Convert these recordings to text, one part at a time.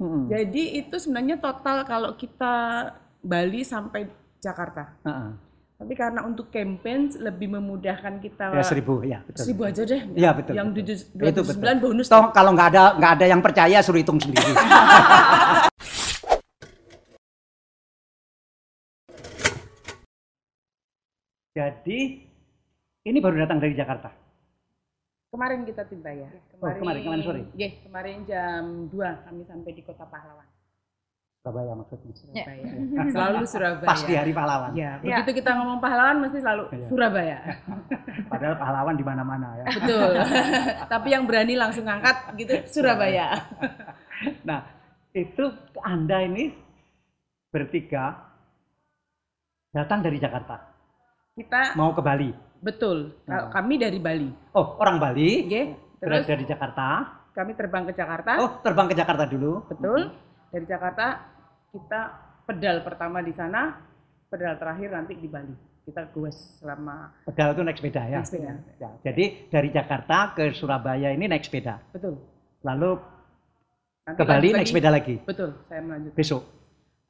Mm-mm. Jadi itu sebenarnya total kalau kita Bali sampai Jakarta. Heeh. Tapi karena untuk campaign lebih memudahkan kita Ya seribu, ya betul. seribu aja deh. Iya, betul, Yang betul. tujuh betul. sembilan bonus. Toh kalau nggak ada nggak ada yang percaya suruh hitung sendiri. Jadi ini baru datang dari Jakarta. Kemarin kita tiba ya. Oh, kemarin, kemarin sore. Iya, kemarin jam 2 kami sampai di Kota Pahlawan. Surabaya maksudnya. Surabaya. Selalu Surabaya. Pas di hari pahlawan. Ya, begitu kita ngomong pahlawan mesti selalu Iya. Surabaya. Padahal pahlawan di mana-mana ya. Betul. Tapi yang berani langsung ngangkat gitu Surabaya. Nah, itu Anda ini bertiga datang dari Jakarta, Kita mau ke Bali. Betul. Nah. Kami dari Bali. Oh, orang Bali, Oke. Terus di Jakarta. kami terbang ke Jakarta. Oh, terbang ke Jakarta dulu. Betul. Dari Jakarta kita pedal pertama di sana, pedal terakhir nanti di Bali. Kita goes selama Pedal itu naik sepeda ya. Naik sepeda. Ya, Jadi dari Jakarta ke Surabaya ini naik sepeda. betul. Lalu Nanti ke Bali naik sepeda lagi. Betul, saya melanjut. Besok.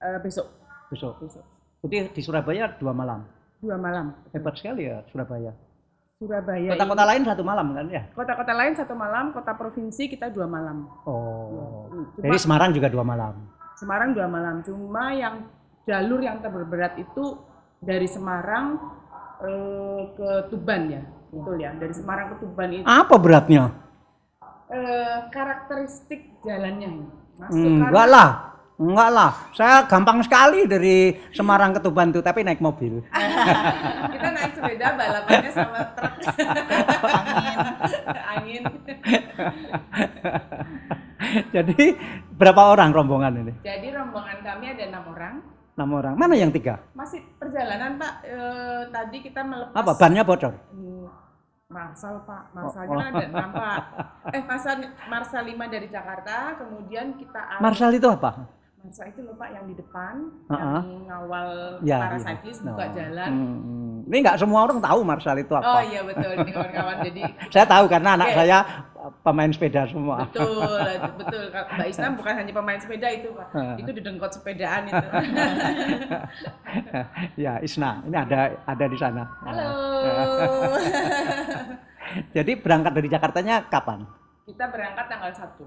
Eh, besok, Besok. besok. Jadi di Surabaya dua malam. Dua malam. Hebat sekali ya Surabaya. Surabaya. Kota-kota lain satu malam kan ya? Kota-kota lain satu malam, kota provinsi kita dua malam. Oh. Cuma Jadi Semarang juga dua malam. Semarang dua malam. Cuma yang jalur yang terberat itu dari Semarang eh, ke Tuban ya, betul ya. Dari Semarang ke Tuban itu Apa beratnya? eh, karakteristik jalannya. Masuk Enggak lah. Enggak lah. Saya gampang sekali dari Semarang ke Tuban tuh, tapi naik mobil. kita naik sepeda balapannya sama truk angin angin Jadi berapa orang rombongan ini? jadi rombongan kami ada enam orang Enam orang. Mana yang tiga? masih perjalanan pak Eh, tadi kita melepas Apa bannya bocor? Marsal pak Marsalnya Oh, kan ada enam pak eh Marsal Marsal lima dari Jakarta kemudian kita Marsal itu apa? Marsal itu loh pak yang di depan Ah, yang ngawal Ya, para iya. buka Oh. jalan Hmm, Ini nggak semua orang tahu Marsal itu oh apa. iya betul ini kawan-kawan jadi Saya tahu karena anak saya pemain sepeda semua. Betul, betul. Mbak Islam bukan hanya pemain sepeda itu, Pak. Itu didengkot sepedaan itu. ya, Isna, ini ada ada di sana. Halo. Jadi berangkat dari Jakartanya kapan? Kita berangkat tanggal 1.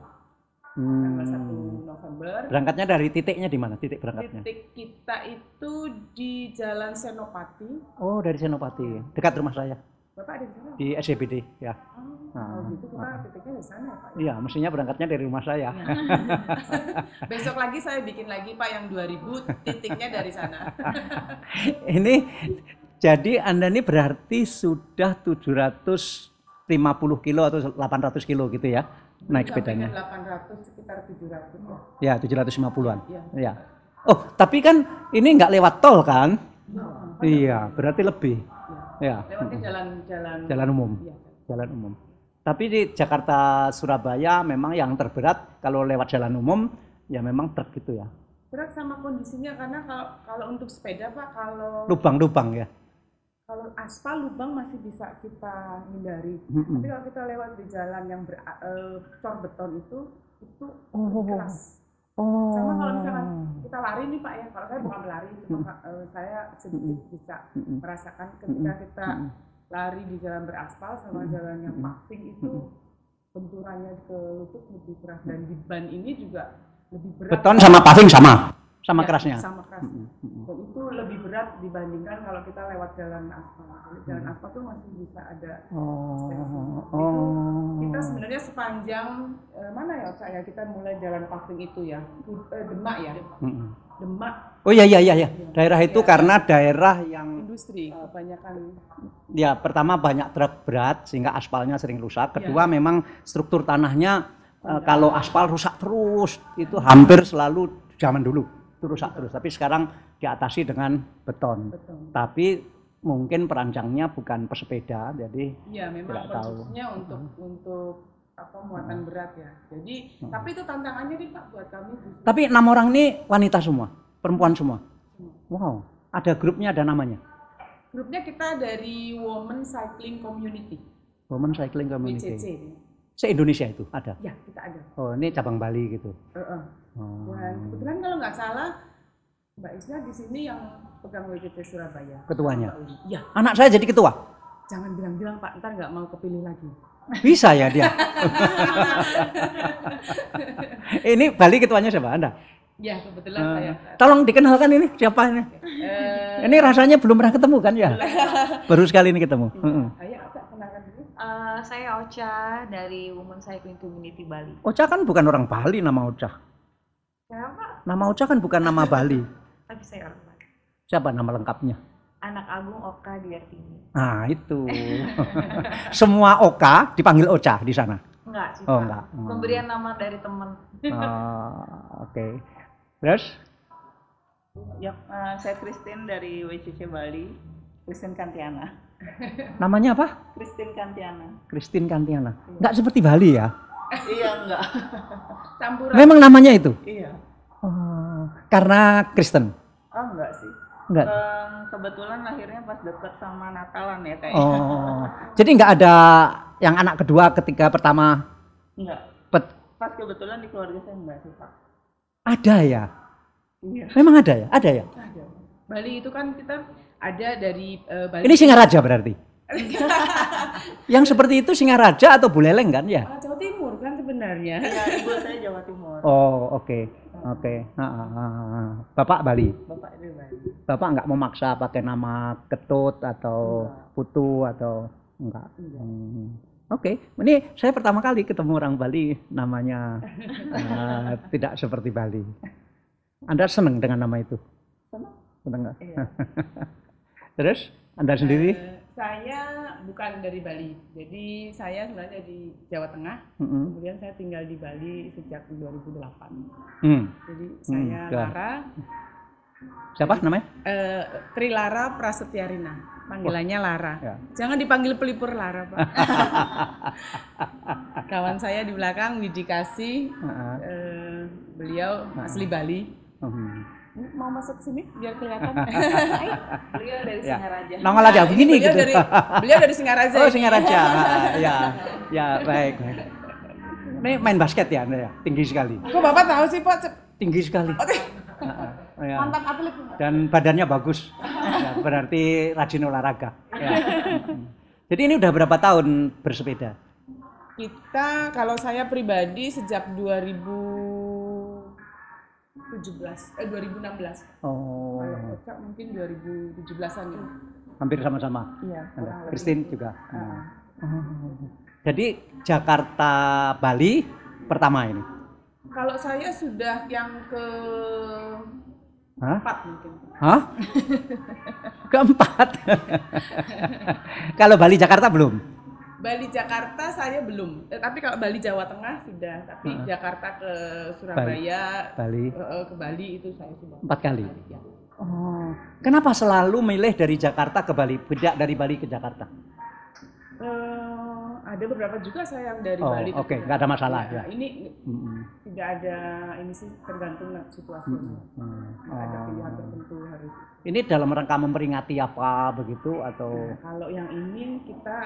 Hmm. Tanggal 1 November. Berangkatnya dari titiknya di mana? Titik berangkatnya? Titik kita itu di Jalan Senopati. Oh, dari Senopati, dekat rumah saya Bapak ada di sana? di SCBD ya. Oh, Ah. oh gitu kita titiknya di sana ya, Pak. Iya, mestinya berangkatnya dari rumah saya. Iya. Besok lagi saya bikin lagi Pak yang 2000 titiknya dari sana. ini jadi Anda ini berarti sudah 750 kilo atau 800 kilo gitu ya naik sepedanya. Kan 800 sekitar 700 Ya, ya. 750-an. Iya. Ya. Oh, tapi kan ini nggak lewat tol kan? Nah, Iya, berarti lebih. Ya, Lewatnya jalan-jalan jalan umum. Iya. Jalan umum. Tapi di Jakarta Surabaya memang yang terberat kalau lewat jalan umum ya memang truk gitu ya. berat sama kondisinya karena kalau kalau untuk sepeda pak kalau Lubang-lubang ya. Kalau aspal lubang masih bisa kita hindari Mm-mm. tapi kalau kita lewat di jalan yang ber, cor beton itu itu Oh. keras Oh. sama kalau misalkan kita lari nih pak ya kalau saya bukan berlari cuma eh, saya sedikit bisa Mm-mm. merasakan ketika kita lari di jalan beraspal sama jalan yang paving itu benturannya ke lutut lebih keras dan di ban ini juga lebih berat Beton sama paving sama, sama Ya, kerasnya. sama keras Mm-mm. Mm-mm. Dan itu lebih berat dibandingkan kalau kita lewat jalan aspal. Jalan aspal tuh masih bisa ada Oh. Oh. kita sebenarnya sepanjang eh, mana ya Oca ya kita mulai jalan paving itu ya eh, Demak ya Mm-mm. Demak Oh iya iya iya ya. Daerah itu karena daerah yang industri kebanyakan ya pertama banyak truk berat sehingga aspalnya sering rusak. Iya. Kedua memang struktur tanahnya eh, kalau aspal rusak terus itu hampir selalu zaman dulu itu rusak terus. Tapi sekarang diatasi dengan beton. betul. Tapi mungkin perancangnya bukan pesepeda jadi Iya memang Tidak tahu. untuk untuk apa muatan berat ya. Jadi tapi itu tantangannya nih Pak buat kami tapi enam orang ini wanita semua, perempuan semua. Wow, ada grupnya ada namanya. grupnya kita dari Women Cycling Community Women Cycling Community. WCC. Se Indonesia itu ada. Ya kita ada. Oh, ini cabang Bali gitu. Eh, eh. Oh. Kebetulan kalau nggak salah Mbak Isna di sini yang pegang WCC Surabaya. Ketuanya. Iya, Anak saya jadi ketua. jangan bilang-bilang Pak, ntar nggak mau kepilih lagi. Bisa ya dia. ini Bali ketuanya siapa? Anda? Ya, kebetulan Eh, saya. tolong dikenalkan ini siapa ini? Eh, Ini rasanya belum pernah ketemu kan ya? Baru sekali ini ketemu. Heeh. ayo Kak, kenalkan dulu. Eh, saya Ocha dari Women Cycling Community Bali. Ocha kan bukan orang Bali nama Ocha. Kenapa? Nama Ocha kan bukan nama Bali. Tapi saya orang Bali. Siapa nama lengkapnya? Anak Agung Oka Diartini. Nah itu. Semua Oka dipanggil Ocha di sana. Enggak sih, Oh, Pak. enggak. Hmm. Pemberian nama dari teman. Ah, Oke. Terus? Ya, eh, saya Christine dari WCC Bali. Christine Kantiana. Namanya apa? Christine Kantiana. Christine Kantiana. Nggak seperti Bali ya? iya enggak. Campuran. Memang namanya itu? iya. Oh, karena Kristen? Oh enggak sih. Enggak. Em, kebetulan lahirnya pas deket sama Natalan ya kayaknya. Oh, jadi nggak ada yang anak kedua ketika pertama Enggak. pet Pas kebetulan di keluarga saya enggak sih Pak. ada ya? Iya. Memang ada ya? Ada ya? Ada. Bali itu kan kita ada dari eh, Bali. Ini Singaraja berarti? Yang seperti itu Singaraja atau Buleleng kan ya? Jawa Timur kan sebenarnya. Iya, ibu saya Jawa Timur. Oh oke oke. Ah, ah, ah, ah. Bapak Bali. Bapak dari Bali. Bapak nggak memaksa pakai nama Ketut atau Putu atau enggak? Hmm. Oke, ini saya pertama kali ketemu orang Bali namanya eh, tidak seperti Bali. Anda senang dengan nama itu? Senang. Senang nggak? Iya. Terus Anda sendiri? Eh, saya bukan dari Bali. Jadi saya sebenarnya di Jawa Tengah. Mm-mm. Kemudian saya tinggal di Bali sejak 2008. Hmm. Jadi saya ya. Lara, Siapa namanya? eh, Trilara Prasetyarina. Panggilannya Lara. Ya. Jangan dipanggil pelipur Lara, Pak. Kawan saya di belakang Widi Kasih, Heeh. eh, beliau asli Bali. Hmm. Ini Mau masuk sini biar kelihatan. Beliau dari Ya. Singaraja. Nongol aja ini begini beliau gitu. Dari, beliau dari Singaraja. Oh. Singaraja. Ah, ya, ya baik. baik. Ini main basket ya Anda ya? Tinggi sekali. Kok Bapak tahu sih, Pak? Tinggi sekali. Oke. Ah, ya. Mantan atlet. Dan badannya bagus. Ya, berarti rajin olahraga. Ya. Jadi ini udah berapa tahun bersepeda? Kita kalau saya pribadi sejak 2017 eh 2016. Oh, Kalau Oca mungkin 2017-an ya. hampir sama-sama. Iya. Christine juga. Ah. Oh. Jadi Jakarta Bali pertama ini. Kalau saya sudah yang ke Hah? empat mungkin. Hah? Keempat. Kalau Bali Jakarta belum. Bali Jakarta saya belum. Eh, tapi kalau Bali Jawa Tengah sudah. Tapi Heeh. Jakarta ke Surabaya, Bali eh, ke Bali itu saya sudah empat kali. Ya. Oh, kenapa selalu milih dari Jakarta ke Bali, tidak dari Bali ke Jakarta? Eh, ada beberapa juga saya yang dari Oh, Bali. ke oke, Jakarta. nggak ada masalah, Ya, ya. Ini Mm-mm. tidak ada ini sih tergantung situasinya. Mm-mm. Hmm. Nggak ada pilihan Oh. tertentu harus. Ini dalam rangka memperingati apa begitu atau? Nah, kalau yang ini kita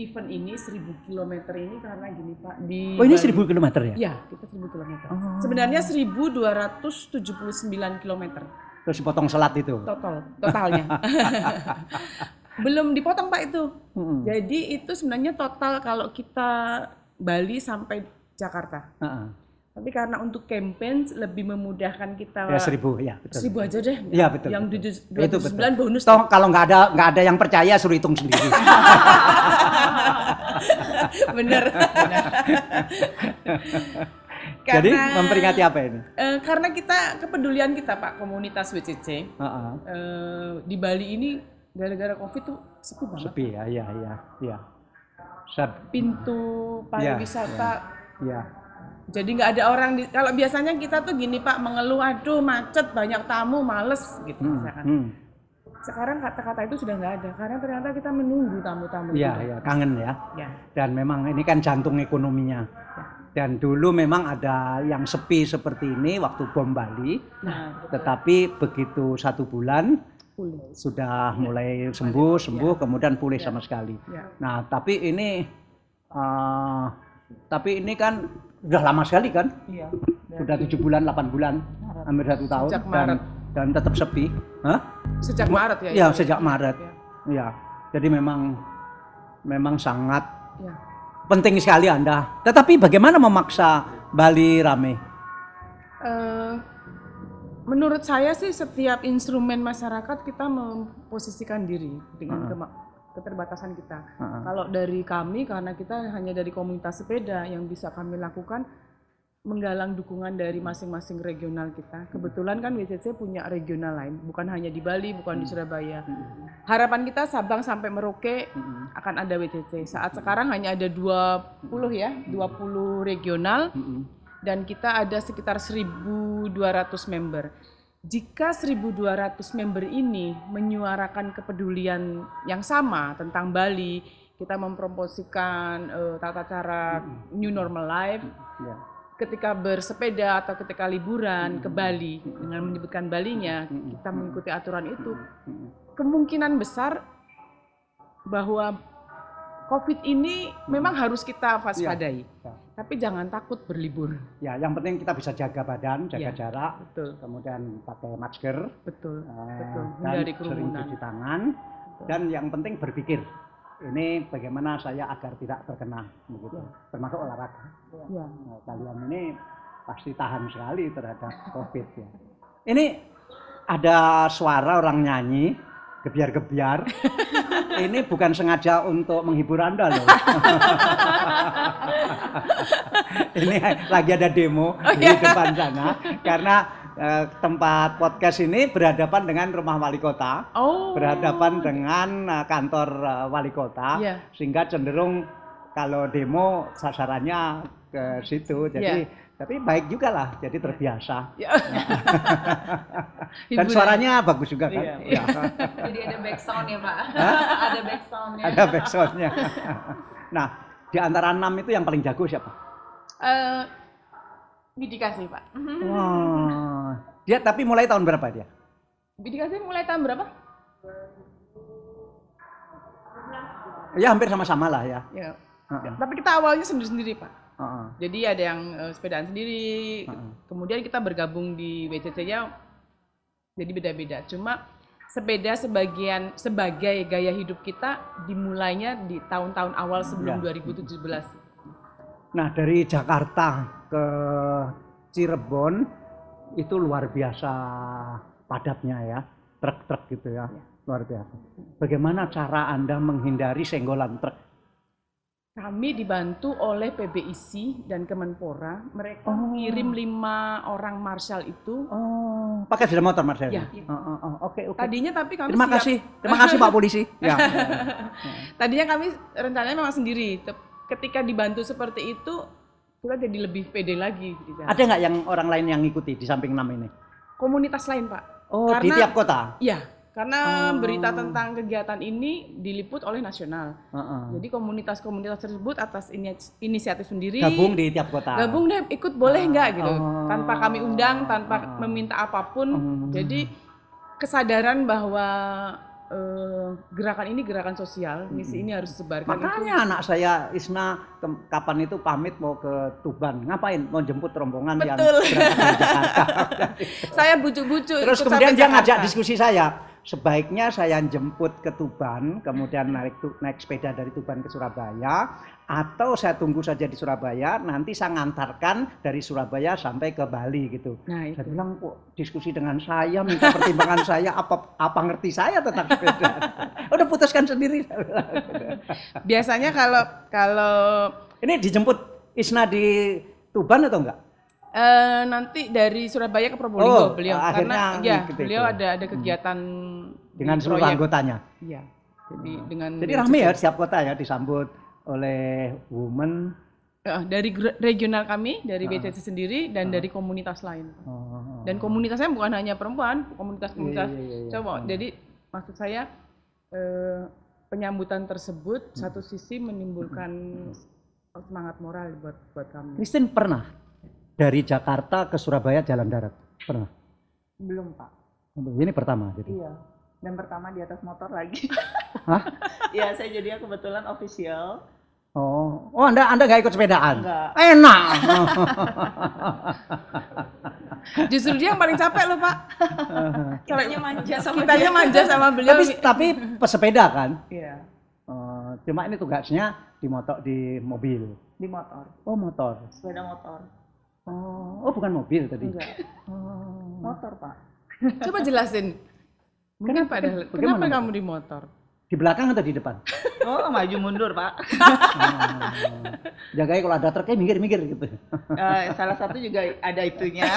event ini 1000 km ini karena gini Pak di Oh ini 1000 km ya? Ya, kita 1000 km. Oh. Sebenarnya 1279 km Terus dipotong selat itu? total totalnya. Belum dipotong Pak itu. Mm-mm. Jadi itu sebenarnya total kalau kita Bali sampai Jakarta. Heeh. Tapi karena untuk campaign lebih memudahkan kita Ya seribu, ya betul. seribu aja deh. Iya, betul, Yang tujuh- Itu 209 bonus. Toh kalau nggak ada nggak ada yang percaya suruh hitung sendiri. Bener. bener. Jadi Karena- memperingati apa ini? Eh, karena kita kepedulian kita Pak komunitas WCC Heeh. eh, di Bali ini gara-gara Covid tuh sepi banget. Sepi ya, iya iya iya. Sep- Pintu pariwisata Iya. Jadi nggak ada orang di kalau biasanya kita tuh gini Pak mengeluh aduh macet banyak tamu males gitu Hmm, misalkan. hmm. Sekarang kata-kata itu sudah nggak ada karena ternyata kita menunggu tamu-tamu Iya, itu. iya, kangen ya. Ya. Dan memang ini kan jantung ekonominya. Dan dulu memang ada yang sepi seperti ini waktu bom Bali, Nah, tetapi begitu satu bulan pulih. sudah mulai sembuh, sembuh, kemudian pulih sama sekali. Ya. Nah, tapi ini, eh, tapi ini kan udah lama sekali kan? Iya. sudah tujuh bulan, 8 bulan, hampir satu tahun Sejak dan Maret. dan tetap sepi. Hah? Sejak Maret ya? Ya, itu? sejak Maret. Ya. Ya, jadi memang memang sangat Ya. penting sekali Anda. Tetapi bagaimana memaksa Bali rame? Eh, menurut saya sih setiap instrumen masyarakat kita memposisikan diri dengan Heeh. kema- keterbatasan kita. Heeh. Kalau dari kami karena kita hanya dari komunitas sepeda yang bisa kami lakukan menggalang dukungan dari masing-masing regional kita. Kebetulan kan WCC punya regional lain, bukan hanya di Bali, bukan di Surabaya. Harapan kita Sabang sampai Merauke akan ada WCC. Saat sekarang hanya ada 20 ya, 20 regional dan kita ada sekitar 1.200 member. Jika 1.200 member ini menyuarakan kepedulian yang sama tentang Bali, kita mempromosikan eh, tata cara new normal life, Ya. ketika bersepeda atau ketika liburan ke Bali dengan menyebutkan Balinya, kita mengikuti aturan itu, kemungkinan besar bahwa COVID ini memang harus kita waspadai, Ya. Tapi jangan takut berlibur. Ya, yang penting kita bisa jaga badan, jaga Ya. jarak, Betul, kemudian pakai masker, betul, eh, betul. dan Hindari sering cuci tangan, dan yang penting berpikir. Ini bagaimana saya agar tidak terkena begitu, termasuk olahraga. Ya. Nah, kalian ini pasti tahan sekali terhadap COVID ya. Ini ada suara orang nyanyi, gebiar-gebiar. ini bukan sengaja untuk menghibur Anda loh. ini lagi ada demo di depan sana karena eh, tempat podcast ini berhadapan dengan rumah wali kota Oh. berhadapan dengan uh, kantor uh, wali kota Iya. sehingga cenderung kalau demo sasarannya ke situ jadi Iya. Tapi baik juga lah jadi terbiasa Ya. dan Hiburan. suaranya bagus juga kan Iya. Ya. Jadi ada backsound ya Pak? ada backsoundnya. ada backsoundnya nah di antara enam itu yang paling jago siapa Eh, Bidikasi Pak. wah dia tapi mulai tahun berapa dia Bidikasi mulai tahun berapa? ya hampir sama-sama lah ya Ya. Heeh. Tapi kita awalnya sendiri-sendiri Pak. Jadi ada yang eh, sepedaan sendiri, Heeh. kemudian kita bergabung di WCC-nya jadi beda-beda. Cuma sepeda sebagian sebagai gaya hidup kita dimulainya di tahun-tahun awal sebelum Ya. 2017. Nah dari Jakarta ke Cirebon itu luar biasa padatnya ya, truk-truk gitu ya, luar biasa. Bagaimana cara Anda menghindari senggolan truk? Kami dibantu oleh PBIC dan Kemenpora. Mereka Oh. mengirim lima orang marshal itu. Oh, pakai sepeda motor Heri? Ya. Oh, oh, oh, Oke, oke. Tadinya tapi kami Terima siap- kasih, terima kasih Pak Polisi. Ya. Tadinya kami rencananya memang sendiri. Ketika dibantu seperti itu, kita jadi lebih pede lagi. di jalan. Ada nggak yang orang lain yang ngikuti di samping enam ini? Komunitas lain, Pak. Oh, di Karena- tiap kota. Iya, karena Oh. berita tentang kegiatan ini diliput oleh nasional. Heeh. Jadi komunitas-komunitas tersebut atas ini- inisiatif sendiri Gabung di tiap kota. gabung deh ikut boleh nggak gitu Oh. tanpa kami undang tanpa Oh. meminta apa pun Hmm. jadi kesadaran bahwa eh, gerakan ini gerakan sosial misi ini harus disebarkan itu Makanya anak saya Isna kapan itu pamit mau ke Tuban. Ngapain? Mau jemput rombongan yang Betul. Jakarta. saya bujuk-bujuk Terus kemudian dia Jakarta. ngajak diskusi saya. Sebaiknya saya jemput ke Tuban, kemudian naik naik sepeda dari Tuban ke Surabaya, atau saya tunggu saja di Surabaya, nanti saya ngantarkan dari Surabaya sampai ke Bali gitu. nah itu. Saya bilang kok diskusi dengan saya, minta pertimbangan saya, apa apa ngerti saya tentang sepeda? Udah putuskan sendiri. biasanya kalau kalau Ini dijemput Isna di Tuban atau enggak? Eh, nanti dari Surabaya ke Oh, Probolinggo beliau akhirnya karena ya ngikut beliau itu. ada ada kegiatan Dengan di seluruh proyek. anggotanya. Iya. Jadi dengan Jadi rame ya setiap kota ya disambut oleh women. Eh, dari regional kami, dari Ah. BCC sendiri dan dari komunitas lain. Oh. Dan komunitasnya bukan hanya perempuan, komunitas-komunitas Iya, iya, iya. cowok. Hmm. Jadi maksud saya eh, penyambutan tersebut Hmm. satu sisi menimbulkan semangat moral buat buat kami. Christine pernah dari Jakarta ke Surabaya jalan darat? Pernah? Belum Pak. Ini pertama jadi. Iya. Dan pertama di atas motor lagi. Hah? Iya, saya jadinya kebetulan official Oh, oh Anda Anda nggak ikut sepedaan? Enggak. Enak. Justru dia yang paling capek loh Pak. Kitanya manja sama Kitanya dia. manja sama beliau. tapi tapi pesepeda kan? Iya, Eh, cuma ini tugasnya di motor di mobil. di motor, Oh motor. sepeda motor. Oh, oh bukan mobil tadi. Enggak, Oh. motor pak. Coba jelasin. Kenapa ada? Kenapa bagaimana? kamu di motor? Di belakang atau di depan? Oh maju mundur pak. Oh. Jagain kalau ada truknya minggir-minggir gitu. Eh, salah satu juga ada itunya.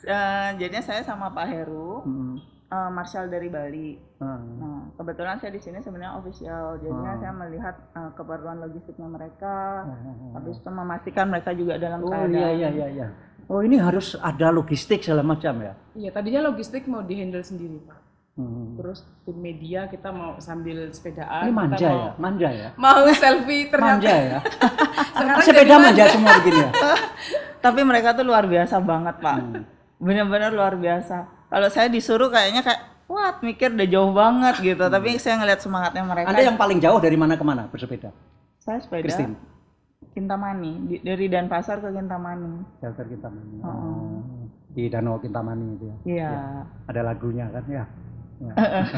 Eh, jadinya saya sama Pak Heru, Hmm. Eh, Marshall dari Bali. Hmm. Nah, kebetulan saya di sini sebenarnya official, jadinya Hmm. saya melihat eh, keperluan logistiknya mereka, Oh. habis itu memastikan mereka juga dalam Oh keadaan. iya iya iya iya. Oh ini harus ada logistik segala macam ya. Iya, tadinya logistik mau dihandle sendiri Pak. Hmm. Terus tim media kita mau sambil sepedaan. Ini kita manja mau, ya, manja ya. Mau selfie ternyata. Manja ya. Sekarang Sepeda jadi manja semua begini ya. Tapi mereka tuh luar biasa banget pak, Hmm. benar-benar luar biasa. Kalau saya disuruh kayaknya kayak, wah mikir udah jauh banget gitu. Tapi saya ngeliat semangatnya mereka. Anda yang paling jauh dari mana ke mana bersepeda? saya sepeda Christine. Kintamani, di- dari Denpasar ke Kintamani. Shelter Kintamani. Oh. Oh. Di Danau Kintamani itu ya. Iya. Ada lagunya kan ya. Ya.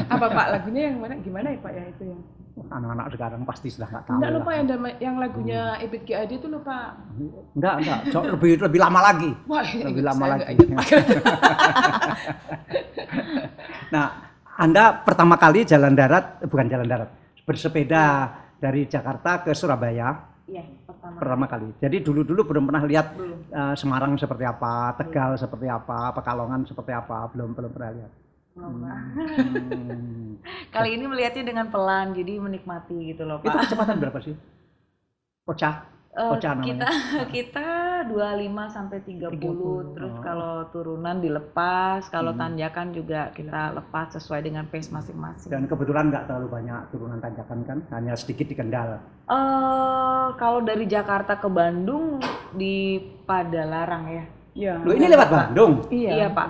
Apa Pak lagunya yang mana? Gimana ya Pak ya itu yang? Anak-anak sekarang pasti sudah nggak tahu. Enggak lah. lupa yang dama- yang lagunya Ebit GAD itu lupa. Enggak, enggak. Jauh lebih lebih lama lagi. Wah, Lebih ingat, lama lagi. Nah, Anda pertama kali jalan darat, bukan jalan darat, bersepeda dari Jakarta ke Surabaya Iya, pertama. pertama kali. Jadi dulu-dulu belum pernah lihat Belum. eh, Semarang seperti apa, Tegal seperti apa, Pekalongan seperti apa, belum belum pernah lihat. Hmm. Kali ini melihatnya dengan pelan, jadi menikmati gitu loh, Itu Pak. kecepatan berapa sih? Pocah? Eh, Kocak namanya. kita kita 25 sampai 30, 30, terus oh. kalau turunan dilepas, kalau Hmm. tanjakan juga kita lepas sesuai dengan pace masing-masing. Dan kebetulan nggak terlalu banyak turunan tanjakan kan, hanya sedikit di Kendal. Eh kalau dari Jakarta ke Bandung di Padalarang ya. Iya. Loh ini lewat Bandung. Iya, Pak.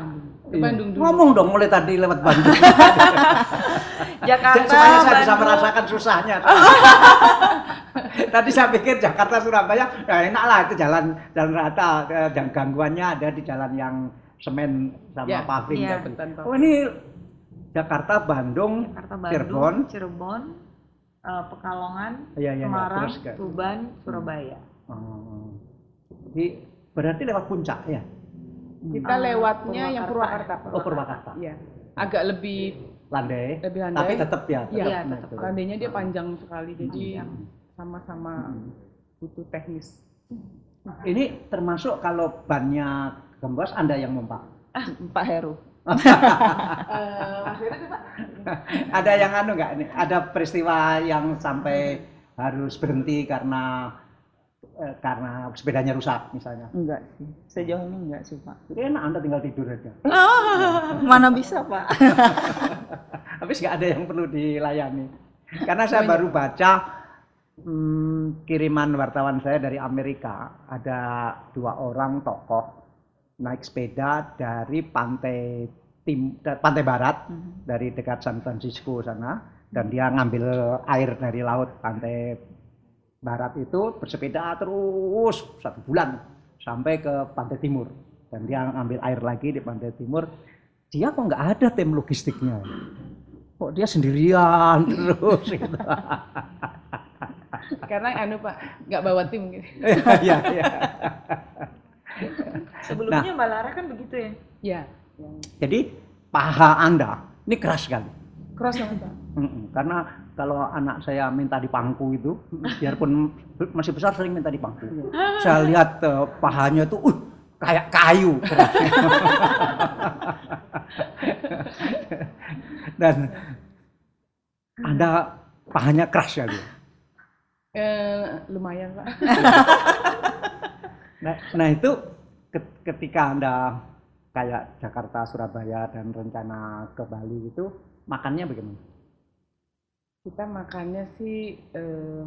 Ke Bandung dulu. Ngomong dong mulai tadi lewat Bandung. Jakarta Supaya saya bisa merasakan susahnya. Tadi saya pikir Jakarta Surabaya, ya enak lah itu jalan jalan rata, dan gangguannya ada di jalan yang semen sama Ya, paving iya, betul, Pak. Oh ini Jakarta, Bandung, Jakarta Bandung, Cirebon. Cirebon, eh, Pekalongan, Iya, iya, iya, Semarang, Tuban, Surabaya. Oh. Jadi berarti lewat puncak ya? Kita Ah, lewatnya yang Purwakarta. Purwakarta. Oh Purwakarta. Iya. Agak lebih Landai. lebih landai. Tapi tetap ya. Iya, naik tetap. landainya dia panjang sekali jadi Panjang. sama-sama Hmm. butuh teknis. Ini termasuk kalau bannya gembos Anda yang mempak. Pak Heru. Eh, ada yang anu nggak ini? Ada peristiwa yang sampai harus berhenti karena eh, karena sepedanya rusak misalnya. Enggak sih, sejauh ini enggak sih Pak. Jadi enak Anda tinggal tidur aja. Mana bisa Pak? Habis nggak ada yang perlu dilayani. Karena saya baru baca hmm, kiriman wartawan saya dari Amerika. Ada dua orang tokoh naik sepeda dari pantai tim da- pantai barat dari dekat San Francisco sana dan dia ngambil air dari laut pantai barat itu bersepeda terus satu bulan sampai ke pantai timur dan dia ngambil air lagi di pantai timur dia kok nggak ada tim logistiknya kok dia sendirian terus gitu. Karena anu Pak, nggak bawa tim gitu. Iya, iya. Sebelumnya Mbak Lara kan begitu ya. Ya, Jadi paha Anda ini keras sekali. cross banget Pak. Karena kalau anak saya minta dipangku itu, biarpun masih besar sering minta dipangku. Saya lihat eh, pahanya tuh, uh, kayak kayu. Dan Anda pahanya keras sekali. Eh, lumayan Pak. Nah, nah itu ke- ketika Anda kayak Jakarta, Surabaya, dan rencana ke Bali itu, makannya bagaimana? Kita makannya sih eh,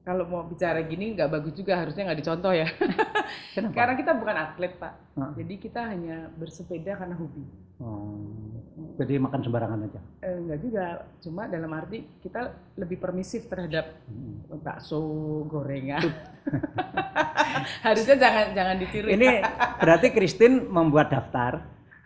kalau mau bicara gini nggak bagus juga harusnya nggak dicontoh ya. Kenapa? Karena kita bukan atlet pak, Ah. jadi kita hanya bersepeda karena hobi. Oh, jadi makan sembarangan aja. Eh, enggak juga, cuma dalam arti kita lebih permisif terhadap Hmm. bakso gorengan. harusnya jangan jangan ditiru. Ini berarti Christine membuat daftar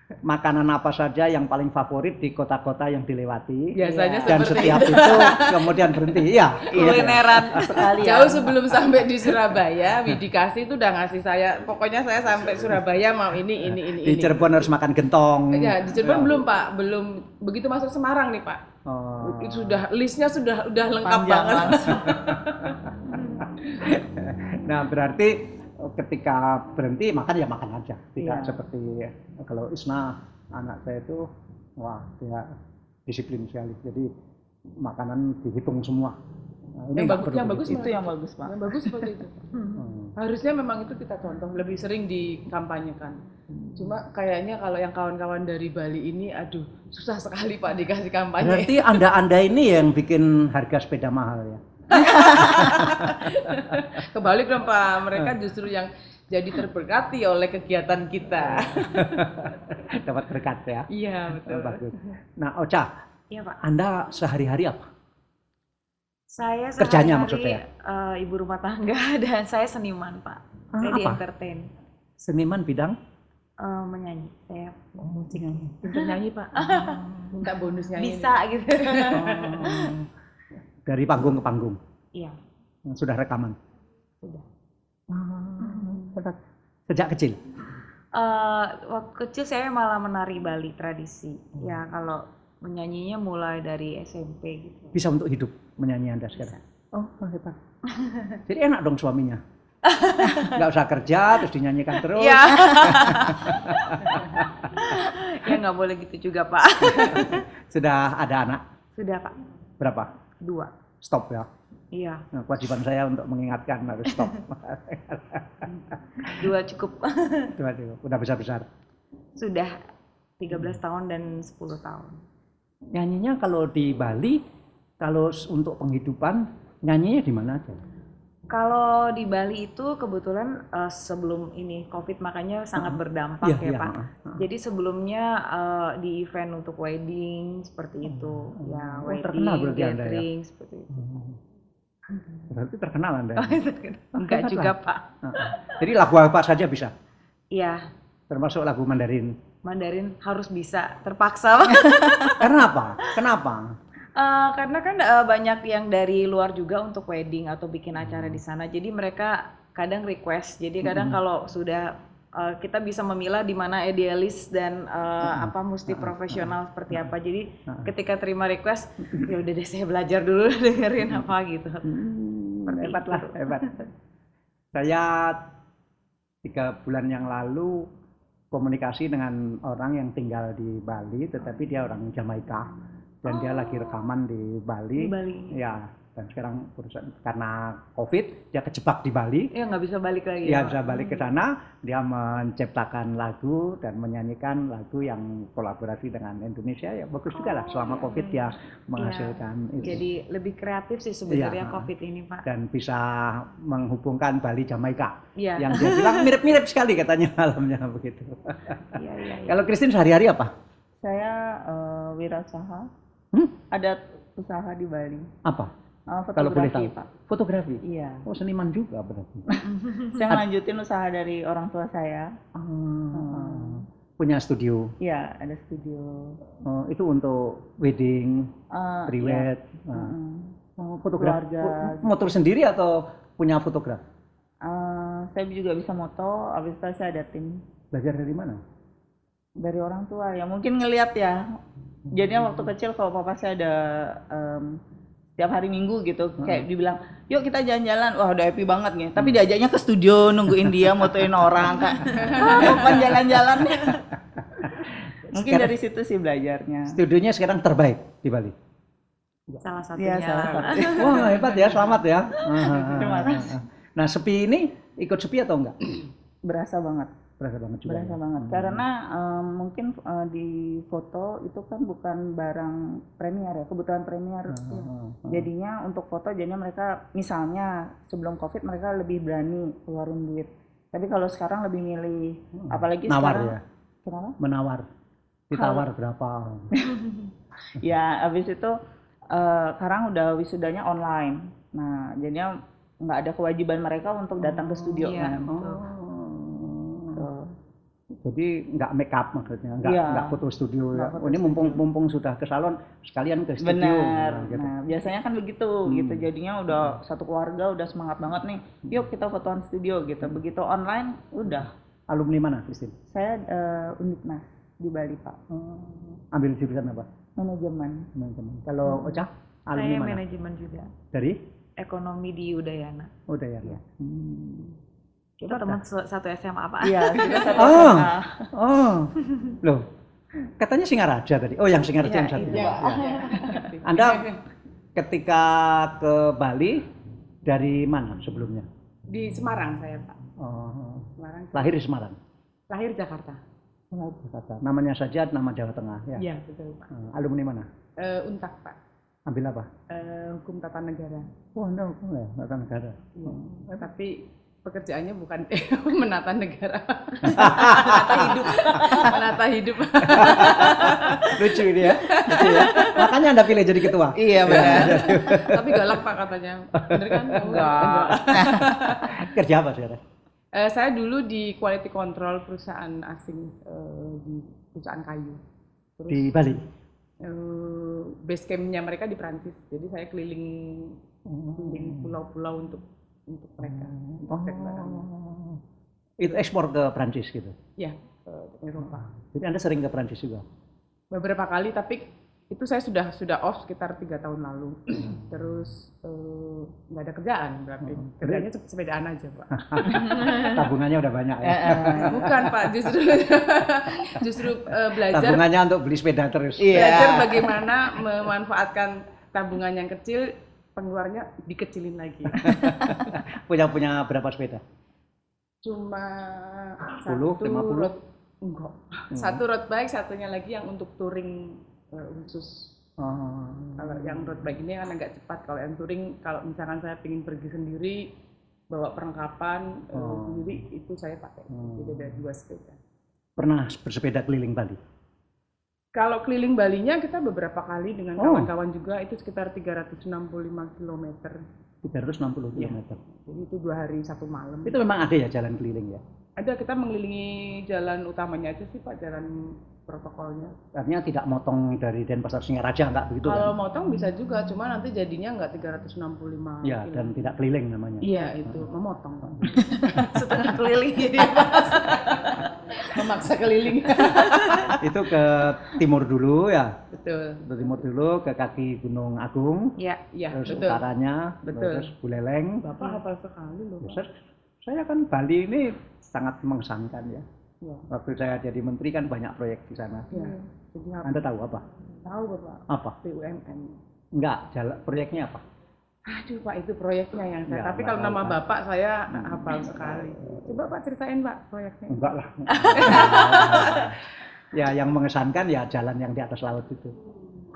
makanan apa saja yang paling favorit di kota-kota yang dilewati. biasanya Dan seperti setiap itu. itu kemudian berhenti. Iya. iya. Kulineran sekali ya. Jauh sebelum sampai di Surabaya, Widikasi itu udah ngasih saya, pokoknya saya sampai Surabaya mau ini, ini, ini, Di ini. Cirebon harus makan gentong. Ya, di Cirebon belum Pak, belum begitu masuk Semarang nih Pak. Oh. Itu sudah listnya sudah udah lengkap Panjang banget. Nah, berarti ketika berhenti makan ya makan aja. Tidak Iya. seperti kalau Isna anak saya itu wah dia disiplin sekali. Jadi makanan dihitung semua. Nah, Yang nggak bagus- yang bagus. Itu yang bagus, Pak. Yang bagus seperti itu. Hmm. Harusnya memang itu kita contoh, lebih sering dikampanyekan. Cuma kayaknya kalau yang kawan-kawan dari Bali ini, aduh susah sekali Pak dikasih kampanye. Berarti anda-anda ini yang bikin harga sepeda mahal ya? Kebalik dong Pak, mereka justru yang jadi terberkati oleh kegiatan kita. Dapat berkat ya. Iya Oh, betul. bagus. Nah, Ocha, Iya Pak. Anda sehari-hari apa? Saya Kerjanya sehari-hari, maksudnya? eh, ibu rumah tangga dan saya seniman Pak. Ah, saya di apa? entertain, Seniman bidang Eh, menyanyi. Saya musik. Pinter nyanyi Pak. Minta bonus nyanyi. Bisa gitu. Oh. Dari panggung ke panggung. Iya. Sudah rekaman. Sudah. Hebat. Sejak kecil. Eh, waktu kecil saya malah menari Bali tradisi. Ya kalau menyanyinya mulai dari SMP gitu. Bisa untuk hidup menyanyi Anda sekarang. Oh, hebat. Jadi enak dong suaminya. Nggak usah kerja terus dinyanyikan terus. Iya. ya nggak boleh gitu juga Pak. Sudah ada anak Sudah Pak. berapa? Dua. Stop ya. Iya. Nah, kewajiban saya untuk mengingatkan harus stop. Dua cukup. Dua, dua. Udah besar-besar. Sudah 13 tahun dan 10 tahun. Nyanyinya kalau di Bali, kalau untuk penghidupan, nyanyinya di mana aja? Kalau di Bali itu kebetulan eh, sebelum ini COVID makanya sangat berdampak Iya, ya iya, Pak. heeh. Jadi sebelumnya eh, di event untuk wedding seperti itu, ya Oh, wedding, ya? gathering seperti itu. Berarti terkenal Anda. Enggak Hebat juga lah. Pak. Jadi lagu apa saja bisa, Iya, termasuk lagu Mandarin. Mandarin harus bisa, terpaksa. Karena apa? Kenapa? Eh, karena kan eh, banyak yang dari luar juga untuk wedding atau bikin acara di sana. Jadi mereka kadang request. Jadi kadang kalau sudah eh, kita bisa memilah di mana idealis dan eh, apa mesti profesional seperti apa. Jadi ketika terima request, ya udah deh saya belajar dulu dengerin apa gitu. Hmm, hebat lah, hebat. Saya tiga bulan yang lalu komunikasi dengan orang yang tinggal di Bali, tetapi dia orang Jamaika dan dia lagi rekaman di Bali. Di Bali. Ya, dan sekarang perusahaan karena COVID dia kejebak di Bali. Ya nggak bisa balik lagi. Dia ya, bisa balik ke sana, dia menciptakan lagu dan menyanyikan lagu yang kolaborasi dengan Indonesia. Ya bagus juga lah. Selama COVID dia menghasilkan itu. Jadi lebih kreatif sih sebenarnya Iya. COVID ini Pak. dan bisa menghubungkan Bali Jamaika. Iya. Yang dia bilang mirip-mirip sekali katanya malamnya begitu. Iya, iya, iya. Kalau Christine sehari-hari apa? Saya eh, wirausaha. Hmm? Ada usaha di Bali. Apa? Eh, Kalau boleh fotografi, tahu. Pak. Fotografi. Iya. Oh seniman juga berarti. Saya ngelanjutin usaha dari orang tua saya. Ah, Punya studio. Iya, ada studio. Oh, itu untuk wedding, Eh, prewed. iya. Nah, Mm. oh, fotograf. Keluarga. Oh, Motor sendiri atau punya fotograf? Eh, saya juga bisa moto, habis itu saya ada tim Belajar dari mana? dari orang tua ya mungkin ngelihat ya jadinya waktu kecil kalau papa saya ada em, tiap hari minggu gitu kayak dibilang yuk kita jalan-jalan wah udah happy banget nih tapi diajaknya ke studio nungguin dia motoin orang kak ah, kapan jalan-jalan mungkin Sekarang- dari situ sih belajarnya Studionya sekarang terbaik di Bali. Salah satunya. Iya, salah satu. Wah hebat ya, selamat ya. Terima kasih. Nah sepi ini ikut sepi atau enggak? berasa banget Berasa banget juga. berasa ya. banget Hmm. karena em, mungkin eh, di foto itu kan bukan barang premier ya kebutuhan premier ah, ah. jadinya untuk foto jadinya mereka misalnya sebelum covid mereka lebih berani keluarin duit tapi kalau sekarang lebih milih apalagi Hmm. nawar sekarang ya, kenapa menawar. Ditawar berapa? ya habis itu eh, sekarang udah wisudanya online nah jadinya nggak ada kewajiban mereka untuk datang ke studio iya, kan. Oh. Jadi nggak make up maksudnya, nggak Iya. nggak foto studio ya. Foto ini mumpung mumpung sudah ke salon sekalian ke studio. Benar. Nah, gitu. Nah, biasanya kan begitu Hmm. gitu. Jadinya udah satu keluarga udah semangat banget nih. Yuk kita fotoan studio gitu. Begitu online udah. Alumni mana, Christine? Saya eh, Uniknas di Bali, Pak. Ambil jurusan apa? Manajemen. Teman-teman. Kalau Ocha, alumni Saya mana? manajemen juga. Dari? Ekonomi di Udayana. Udah ya. Hmm. Kita teman satu SMA apa? Iya, kita satu Oh. SMA. Oh, loh. Katanya Singaraja tadi. Oh, yang Singaraja Iya, yang satu. iya. Ya. Anda ketika ke Bali dari mana sebelumnya? Di Semarang saya Pak. Oh, Semarang. lahir di Semarang. Lahir Jakarta. Oh, Jakarta. Namanya saja nama Jawa Tengah ya. Iya betul Pak. Eh, alumni mana? Eh, Untak Pak. Ambil apa? Eh, hukum tata negara. Oh, enggak, hukum ya, tata negara. Iya. Tapi pekerjaannya bukan menata negara. menata hidup. menata hidup. Lucu ini ya. Lucu ya. Makanya Anda pilih jadi ketua. Iya benar. Tapi galak Pak katanya. Bener kan? Enggak. Kerja apa sekarang? Eh, saya dulu di quality control perusahaan asing eh, di perusahaan kayu. Terus Di Bali. eh, base campnya mereka di Prancis. Jadi saya keliling keliling pulau-pulau untuk untuk mereka untuk cek barangnya. Itu ekspor ke Prancis gitu. Ya, ke Eropa. Jadi Anda sering ke Prancis juga. Beberapa kali, tapi itu saya sudah sudah off sekitar tiga tahun lalu. Terus eh, nggak ada kerjaan berarti. Kerjanya sep- sepedaan aja pak. Tabungannya udah banyak ya. Bukan pak, justru justru eh, belajar Tabungannya untuk beli sepeda terus. Iya. belajar bagaimana memanfaatkan tabungan yang kecil, pengeluarannya dikecilin lagi. Punya punya berapa sepeda? Cuma 10, satu 50? road enggak. Satu road bike, satunya lagi yang untuk touring eh, khusus. Oh. Kalau yang road bike ini kan agak cepat. Kalau yang touring, kalau misalkan saya ingin pergi sendiri, bawa perlengkapan eh, Oh. sendiri, itu saya pakai. Hmm. Jadi ada dua sepeda. Pernah bersepeda keliling Bali? Kalau keliling Balinya kita beberapa kali dengan Oh. kawan-kawan juga itu sekitar 365 km. 360 Iya. km. Jadi itu dua hari satu malam. Itu memang ada ya jalan keliling ya? Ada kita mengelilingi jalan utamanya aja sih Pak, jalan protokolnya. Artinya tidak motong dari Denpasar Singaraja enggak begitu Kalau kan? motong bisa juga, cuma nanti jadinya nggak 365 Ya, kilo. dan tidak keliling namanya. Iya itu memotong Pak. Setengah keliling jadi memaksa keliling. Itu ke timur dulu ya. betul. Ke timur dulu ke kaki Gunung Agung, ya Iya terus betul. utaranya, Betul. terus Buleleng. Bapak hafal sekali loh. Terus saya kan Bali ini sangat mengesankan ya. Iya. Waktu saya jadi menteri kan banyak proyek di sana. Iya. Jadi apa? Anda tahu apa? Tahu Bapak Apa? BUMN. Enggak, jalan proyeknya apa? Aduh Pak itu proyeknya yang saya. Ya, Tapi kalau nama Pak. Bapak saya hafal sekali. Coba Pak ceritain Pak proyeknya. Enggak lah. ya yang mengesankan ya jalan yang di atas laut itu.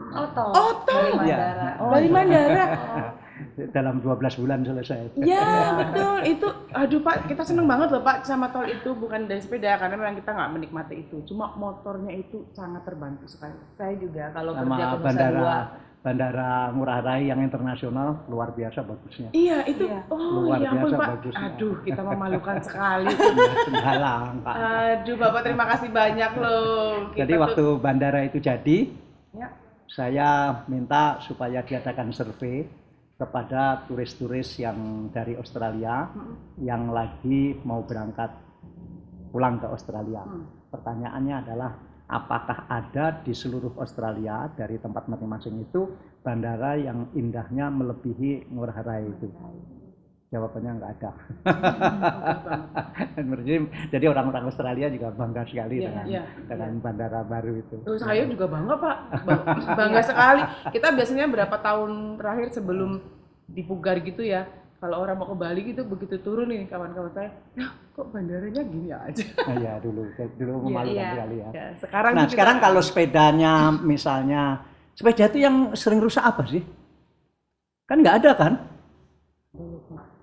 oh tol Oh, tol. dari. Mandara oh, Dari Mandara. Dalam 12 bulan selesai. Ya betul itu. Aduh Pak kita seneng banget loh Pak sama tol itu bukan dari sepeda karena memang kita nggak menikmati itu. Cuma motornya itu sangat terbantu sekali. saya juga kalau kerja Sama ke Nusa bandara Dua Bandara Ngurah Rai yang internasional luar biasa bagusnya. Iya itu. Iya. Oh Luar ya ampun biasa Pak. bagusnya. Aduh kita memalukan sekali. Senggalang, Pak. Aduh Bapak terima kasih banyak loh. Kita Jadi tuh- waktu bandara itu jadi, Ya. saya minta supaya diadakan survei kepada turis-turis yang dari Australia yang lagi mau berangkat pulang ke Australia. Hmm. Pertanyaannya adalah apakah ada di seluruh Australia dari tempat masing-masing itu bandara yang indahnya melebihi Ngurah Rai itu? Jawabannya nggak ada. jadi, jadi orang-orang Australia juga bangga sekali Iya, dengan iya, dengan bandara baru itu. Oh, saya juga bangga Pak, Bang- bangga sekali. Kita biasanya berapa tahun terakhir sebelum dipugar gitu ya, kalau orang mau ke Bali gitu begitu turun nih kawan-kawan saya, "Lah, kok bandaranya gini aja. Nah, iya dulu dulu memalukan iya. sekali ya. Ya, sekarang Nah kita- sekarang kalau sepedanya misalnya sepeda itu yang sering rusak apa sih? Kan nggak ada kan?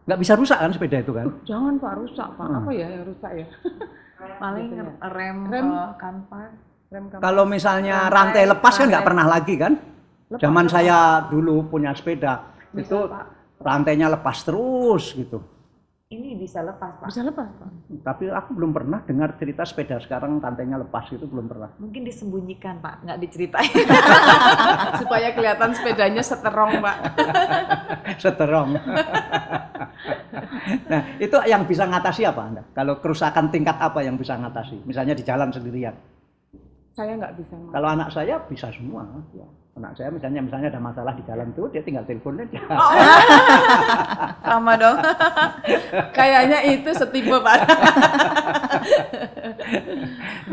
Nggak bisa rusak kan sepeda itu kan? jangan Pak rusak Pak. Hmm. Apa ya yang rusak ya? paling rem, Rem. eh, kanvas Rem kamar. Kalau misalnya Rantai, rantai lepas kan nggak pernah lagi kan? Lepas, Zaman lepas. saya dulu punya sepeda Bisa, itu Pak. rantainya lepas terus gitu. Ini bisa lepas pak bisa lepas Pak. Tapi aku belum pernah dengar cerita sepeda sekarang rantainya lepas itu belum pernah. mungkin disembunyikan pak nggak diceritain Supaya kelihatan sepedanya seterong Pak. Seterong. nah itu yang bisa ngatasi apa anda? Kalau kerusakan tingkat apa yang bisa ngatasi? Misalnya di jalan sendirian. Saya nggak bisa. Kalau anak saya bisa semua. Ya. Anak saya misalnya misalnya ada masalah di jalan tuh dia tinggal telepon aja. sama dong Kayaknya itu setipe Pak.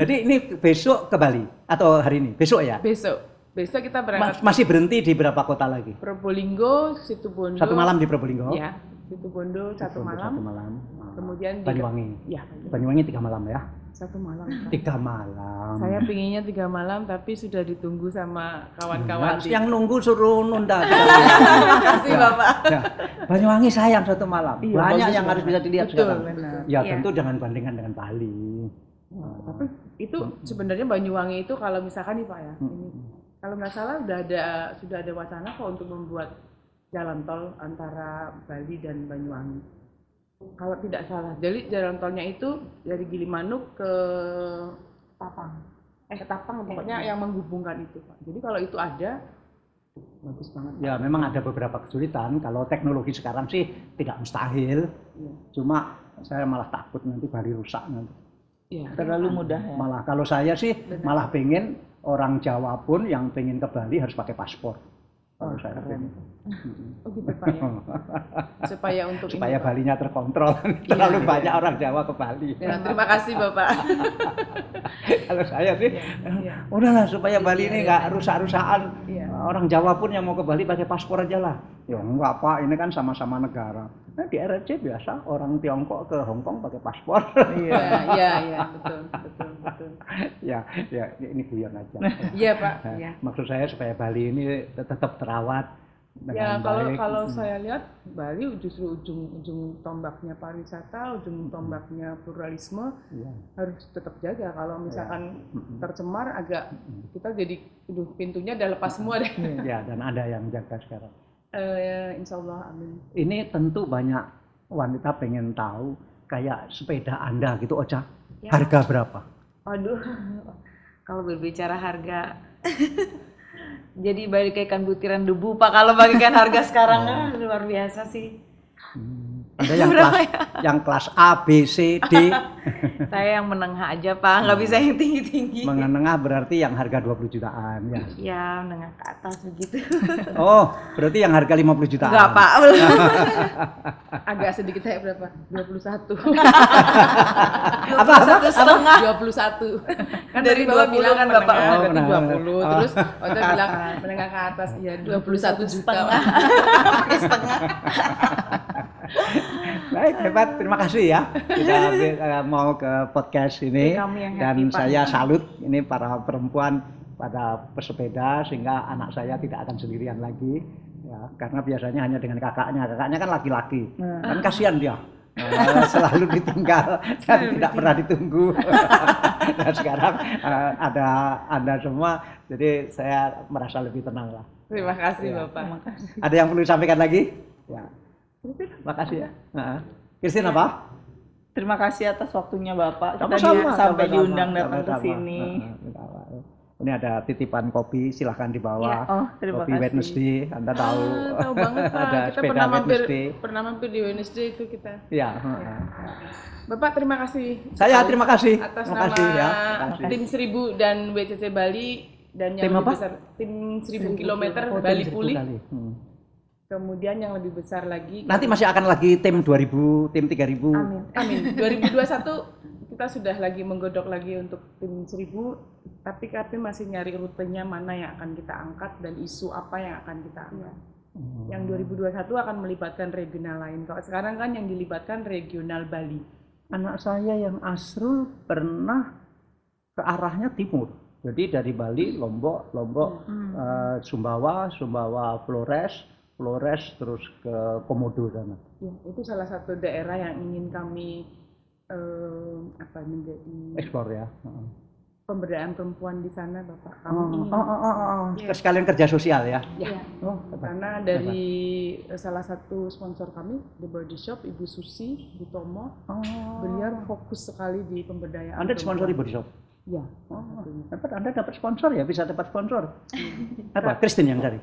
Jadi ini besok ke Bali atau hari ini? Besok ya? Besok. Besok kita Mas- berangkat masih berhenti di berapa kota lagi? Probolinggo, Situbondo. Satu malam di Probolinggo. Ya, Situbondo satu Satu malam. malam. Ah. Kemudian di Banyuwangi. Ya, Banyuwangi tiga malam ya? Satu malam. Pak. Tiga malam. Saya pinginnya tiga malam, tapi sudah ditunggu sama kawan-kawan. Di- yang nunggu suruh nunda. terima kasih bapak Ya. Banyuwangi sayang satu malam. Iya, Banyak yang harus bisa dilihat Betul, sekarang. benar. Ya Iya. tentu jangan bandingkan dengan Bali. Tapi itu sebenarnya Banyuwangi itu kalau misalkan nih Pak ya, Hmm. ini kalau nggak salah udah ada sudah ada wacana kok untuk membuat jalan tol antara Bali dan Banyuwangi. Kalau tidak salah, jadi jalan tolnya itu dari Gilimanuk ke papang eh ke Tapang, pokoknya yang menghubungkan itu Pak. Jadi kalau itu ada, bagus banget. Ya memang ada beberapa kesulitan. Kalau teknologi sekarang sih tidak mustahil. Iya. Cuma saya malah takut nanti Bali rusak nanti. Iya. Terlalu mudah ya. Malah kalau saya sih Benar. malah pengen orang Jawa pun yang pengen ke Bali harus pakai paspor. Oh, keren. Oh gitu Pak ya. Supaya untuk Supaya ini. Balinya terkontrol. Terlalu Iya. banyak orang Jawa ke Bali. Ya, terima kasih Bapak. kalau saya sih Iya. udahlah supaya Bali Iya, ini iya. nggak rusak-rusakan. Iya. Orang Jawa pun yang mau ke Bali pakai paspor aja lah. Ya enggak Pak, ini kan sama-sama negara. Nah, di RRC biasa orang Tiongkok ke Hong Kong pakai paspor. Iya, iya, iya, betul, betul, betul. ya, ya ini guyon aja. Iya Pak. Nah, Iya. Maksud saya supaya Bali ini tetap terawat Ya kalau baik. kalau saya lihat Bali justru ujung ujung tombaknya pariwisata, ujung tombaknya pluralisme Iya. harus tetap jaga. Kalau misalkan Mm-mm. tercemar agak kita jadi, aduh pintunya udah lepas semua deh. Ya, dan ada yang jaga sekarang. Eh, insya Allah, amin. Ini tentu banyak wanita pengen tahu kayak sepeda Anda gitu, Ocha. Ya. Harga berapa? Waduh, kalau berbicara harga, jadi bagaikan butiran debu pak. Kalau bagaikan harga sekarang Oh. luar biasa sih. Hmm. Ada yang kelas yang kelas A, B, C, D. Saya yang menengah aja pak, nggak bisa yang tinggi tinggi. Menengah berarti yang harga 20 jutaan ya. Ya menengah ke atas begitu. Oh, berarti yang harga 50 jutaan. Enggak pak. Agak sedikit saya berapa? 21. Apa, apa? Satu setengah. 21. Kan Dari tadi Bapak 20 bilang kan, menengah, Bapak. Oh, berarti menengah. 20. Oh. Terus Ocha bilang menengah ke atas. Iya, 21 juta. setengah. Setengah. Baik, hebat. Terima kasih ya. Sudah eh, mau ke podcast ini. Dan happy, saya salut ini para perempuan pada pesepeda sehingga anak saya tidak akan sendirian lagi. Ya, karena biasanya hanya dengan kakaknya. Kakaknya kan laki-laki. Kan kasihan dia. Eh, selalu ditinggal dan tidak pernah ditunggu. dan sekarang eh, ada Anda semua, jadi saya merasa lebih tenang lah. Terima kasih Iya. Bapak. Ada yang perlu disampaikan lagi? Ya. Makasih ya. Nah, Christine apa? Terima kasih atas waktunya Bapak. Kita Sama-sama, di- sampai sama-sama, diundang datang ke sini. Heeh, Ini ada titipan kopi, silahkan dibawa. Oh, terima kopi kasih. Wednesday, Anda tahu. Ah, tahu banget Pak. ada kita sepeda pernah mampir Wednesday. pernah mampir di Wednesday itu kita. Ya. heeh. Bapak terima kasih. Saya terima kasih. atas Terima nama kasih ya. Terima kasih. tim 1000 dan WCC Bali dan yang Tim apa? besar tim 1000 km Oh, Bali tim Pulih. Hmm. Kemudian yang lebih besar lagi Nanti masih akan lagi tim 2000, tim 3000. Amin. Amin. 2021 kita sudah lagi menggodok lagi untuk tim 1000 tapi kami masih nyari rutenya mana yang akan kita angkat dan isu apa yang akan kita angkat. Yang 2021 akan melibatkan regional lain. Kalau sekarang kan yang dilibatkan regional Bali. Anak saya yang Asrul pernah ke arahnya timur. Jadi dari Bali, Lombok, Lombok, eh, Sumbawa, Sumbawa, Flores, Flores terus ke Komodo sana. Ya, itu salah satu daerah yang ingin kami eh, apa menjadi Ekspor ya. Pemberdayaan perempuan di sana, Bapak. Kami Oh, ingin oh, oh, oh, oh. Iya. Sekalian kerja sosial ya. Ya. Oh. Karena dari eh, salah satu sponsor kami, The Body Shop, Ibu Susi Butomo, Oh. beliau fokus sekali di pemberdayaan. Anda disponsori Body Shop. Ya. Oh, dapat Anda dapat sponsor ya, bisa dapat sponsor. Apa? Kristen yang cari.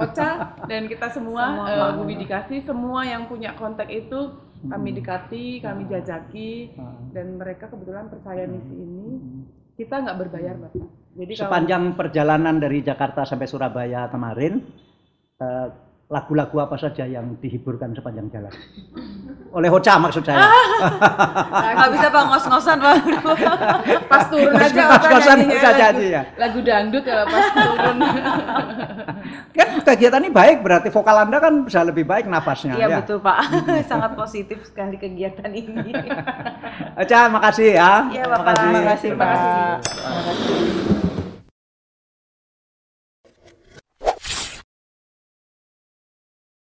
Ocha dan kita semua, Semua. eh, Bu Bidi kasih semua yang punya kontak itu kami Hmm. dekati, kami jajaki Ah. dan mereka kebetulan percaya misi ini. Kita nggak berbayar, Bapak. Jadi kalau Sepanjang perjalanan dari Jakarta sampai Surabaya kemarin, eh, lagu-lagu apa saja yang dihiburkan sepanjang jalan? Oleh Hoca maksud saya. Nggak bisa pak ngos-ngosan pak. pas turun aja Pas Hoca nyanyi ya. lagu dangdut ya pas turun. Kan kegiatan ini baik, berarti vokal Anda kan bisa lebih baik nafasnya. Iya ya. betul pak. Sangat positif sekali kegiatan ini. Oca, makasih ya. Iya, Bapak. Makasih. Terima kasih Terima kasih. Pak. Terima kasih.